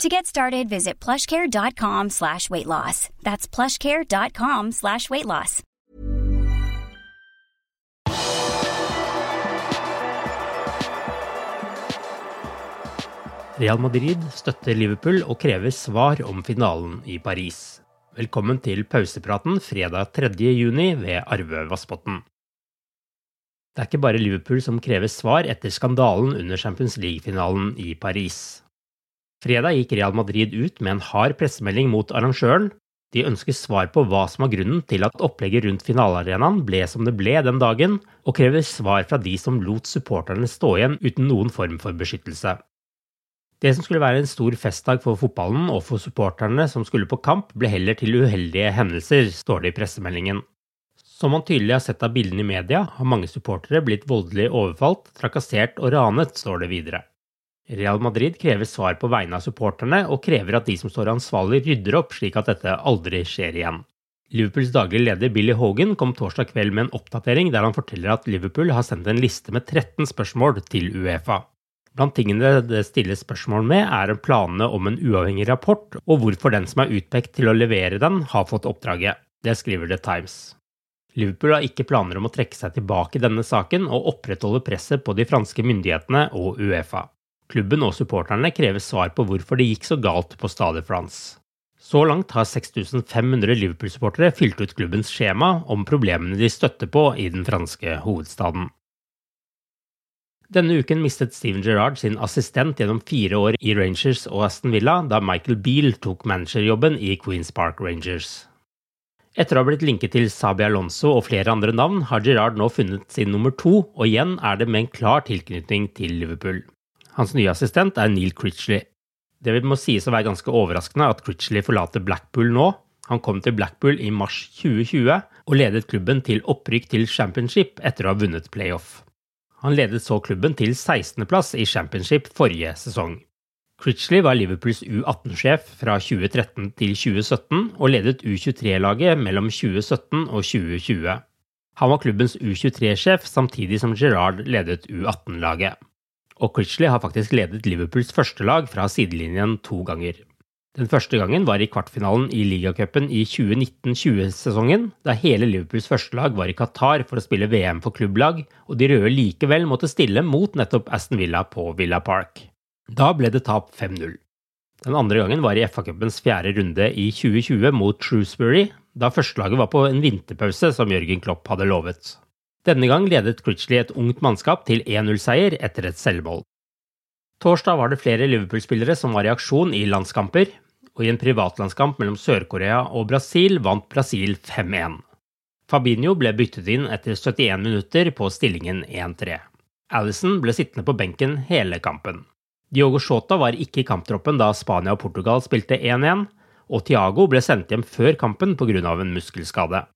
To get started, visit plushcare.com slash weight loss. That's plushcare.com slash weight loss. Real Madrid støtter Liverpool og krever svar om finalen i Paris. Velkommen til pausepraten fredag 3. juni ved Arve Vassbotn. Det er ikke bare Liverpool som krever svar etter skandalen under Champions League-finalen i Paris. Fredag gikk Real Madrid ut med en hard pressemelding mot arrangøren. De ønsker svar på hva som var grunnen til at opplegget rundt finalearenaen ble som det ble den dagen, og krever svar fra de som lot supporterne stå igjen uten noen form for beskyttelse. Det som skulle være en stor festdag for fotballen og for supporterne som skulle på kamp, ble heller til uheldige hendelser, står det i pressemeldingen. Som man tydelig har sett av bildene i media, har mange supportere blitt voldelig overfalt, trakassert og ranet, står det videre. Real Madrid krever svar på vegne av supporterne, og krever at de som står ansvarlig rydder opp slik at dette aldri skjer igjen. Liverpools daglige leder Billy Hogan kom torsdag kveld med en oppdatering der han forteller at Liverpool har sendt en liste med 13 spørsmål til Uefa. Blant tingene det stilles spørsmål med, er planene om en uavhengig rapport, og hvorfor den som er utpekt til å levere den, har fått oppdraget. Det skriver The Times. Liverpool har ikke planer om å trekke seg tilbake i denne saken og opprettholde presset på de franske myndighetene og Uefa. Klubben og supporterne krever svar på hvorfor det gikk så galt på Stade France. Så langt har 6500 Liverpool-supportere fylt ut klubbens skjema om problemene de støtter på i den franske hovedstaden. Denne uken mistet Steven Gerrard sin assistent gjennom fire år i Rangers og Aston Villa, da Michael Beale tok managerjobben i Queens Park Rangers. Etter å ha blitt linket til Sabi Alonso og flere andre navn, har Gerrard nå funnet sin nummer to, og igjen er det med en klar tilknytning til Liverpool. Hans nye assistent er Neil Critchley. Det må sies å være ganske overraskende at Critchley forlater Blackpool nå. Han kom til Blackpool i mars 2020 og ledet klubben til opprykk til championship etter å ha vunnet playoff. Han ledet så klubben til 16.-plass i championship forrige sesong. Critchley var Liverpools U18-sjef fra 2013 til 2017 og ledet U23-laget mellom 2017 og 2020. Han var klubbens U23-sjef samtidig som Gerrard ledet U18-laget. Og Critchley har faktisk ledet Liverpools førstelag fra sidelinjen to ganger. Den første gangen var i kvartfinalen i ligacupen i 2019-20-sesongen, da hele Liverpools førstelag var i Qatar for å spille VM for klubblag, og de røde likevel måtte stille mot nettopp Aston Villa på Villa Park. Da ble det tap 5-0. Den andre gangen var i FA-cupens fjerde runde i 2020 mot Shrewsbury, da førstelaget var på en vinterpause som Jørgen Klopp hadde lovet. Denne gang ledet Critchley et ungt mannskap til 1-0-seier etter et selvmål. Torsdag var det flere Liverpool-spillere som var i aksjon i landskamper, og i en privatlandskamp mellom Sør-Korea og Brasil vant Brasil 5-1. Fabinho ble byttet inn etter 71 minutter på stillingen 1-3. Alison ble sittende på benken hele kampen. Diogo Shota var ikke i kamptroppen da Spania og Portugal spilte 1-1, og Thiago ble sendt hjem før kampen pga. en muskelskade.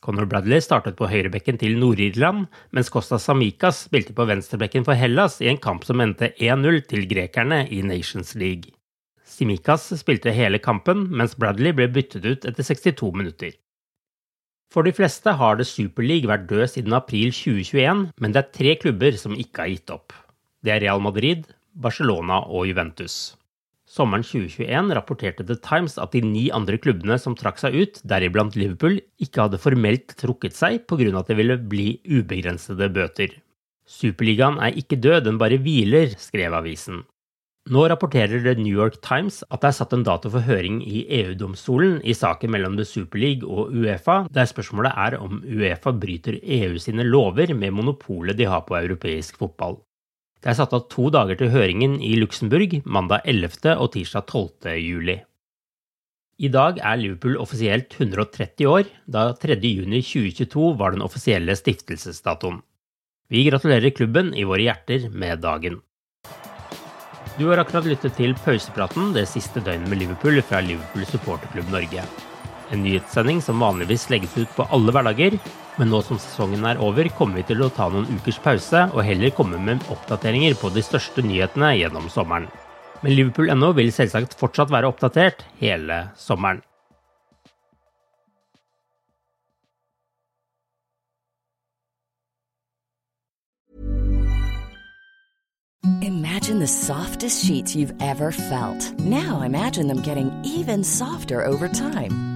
Conor Bradley startet på høyrebekken til Nord-Irland, mens Costa Samikas spilte på venstrebekken for Hellas i en kamp som endte 1-0 til grekerne i Nations League. Simikas spilte hele kampen, mens Bradley ble byttet ut etter 62 minutter. For de fleste har det Super League vært død siden april 2021, men det er tre klubber som ikke har gitt opp. Det er Real Madrid, Barcelona og Juventus. Sommeren 2021 rapporterte The Times at de ni andre klubbene som trakk seg ut, deriblant Liverpool, ikke hadde formelt trukket seg pga. at det ville bli ubegrensede bøter. Superligaen er ikke død, den bare hviler, skrev avisen. Nå rapporterer The New York Times at det er satt en dato for høring i EU-domstolen i saken mellom The Super og Uefa, der spørsmålet er om Uefa bryter EU sine lover med monopolet de har på europeisk fotball. Det er satt av to dager til høringen i Luxembourg, mandag 11. og tirsdag 12. juli. I dag er Liverpool offisielt 130 år, da 3. juni 2022 var den offisielle stiftelsesdatoen. Vi gratulerer klubben i våre hjerter med dagen. Du har akkurat lyttet til pausepraten det siste døgnet med Liverpool fra Liverpool supporterklubb Norge. En nyhetssending som vanligvis legges ut på alle hverdager, men nå som sesongen er over, kommer vi til å ta noen ukers pause og heller komme med oppdateringer på de største nyhetene gjennom sommeren. Men Liverpool.no vil selvsagt fortsatt være oppdatert hele sommeren. Imagine the softest sheets you've ever felt. Now imagine them getting even softer over time.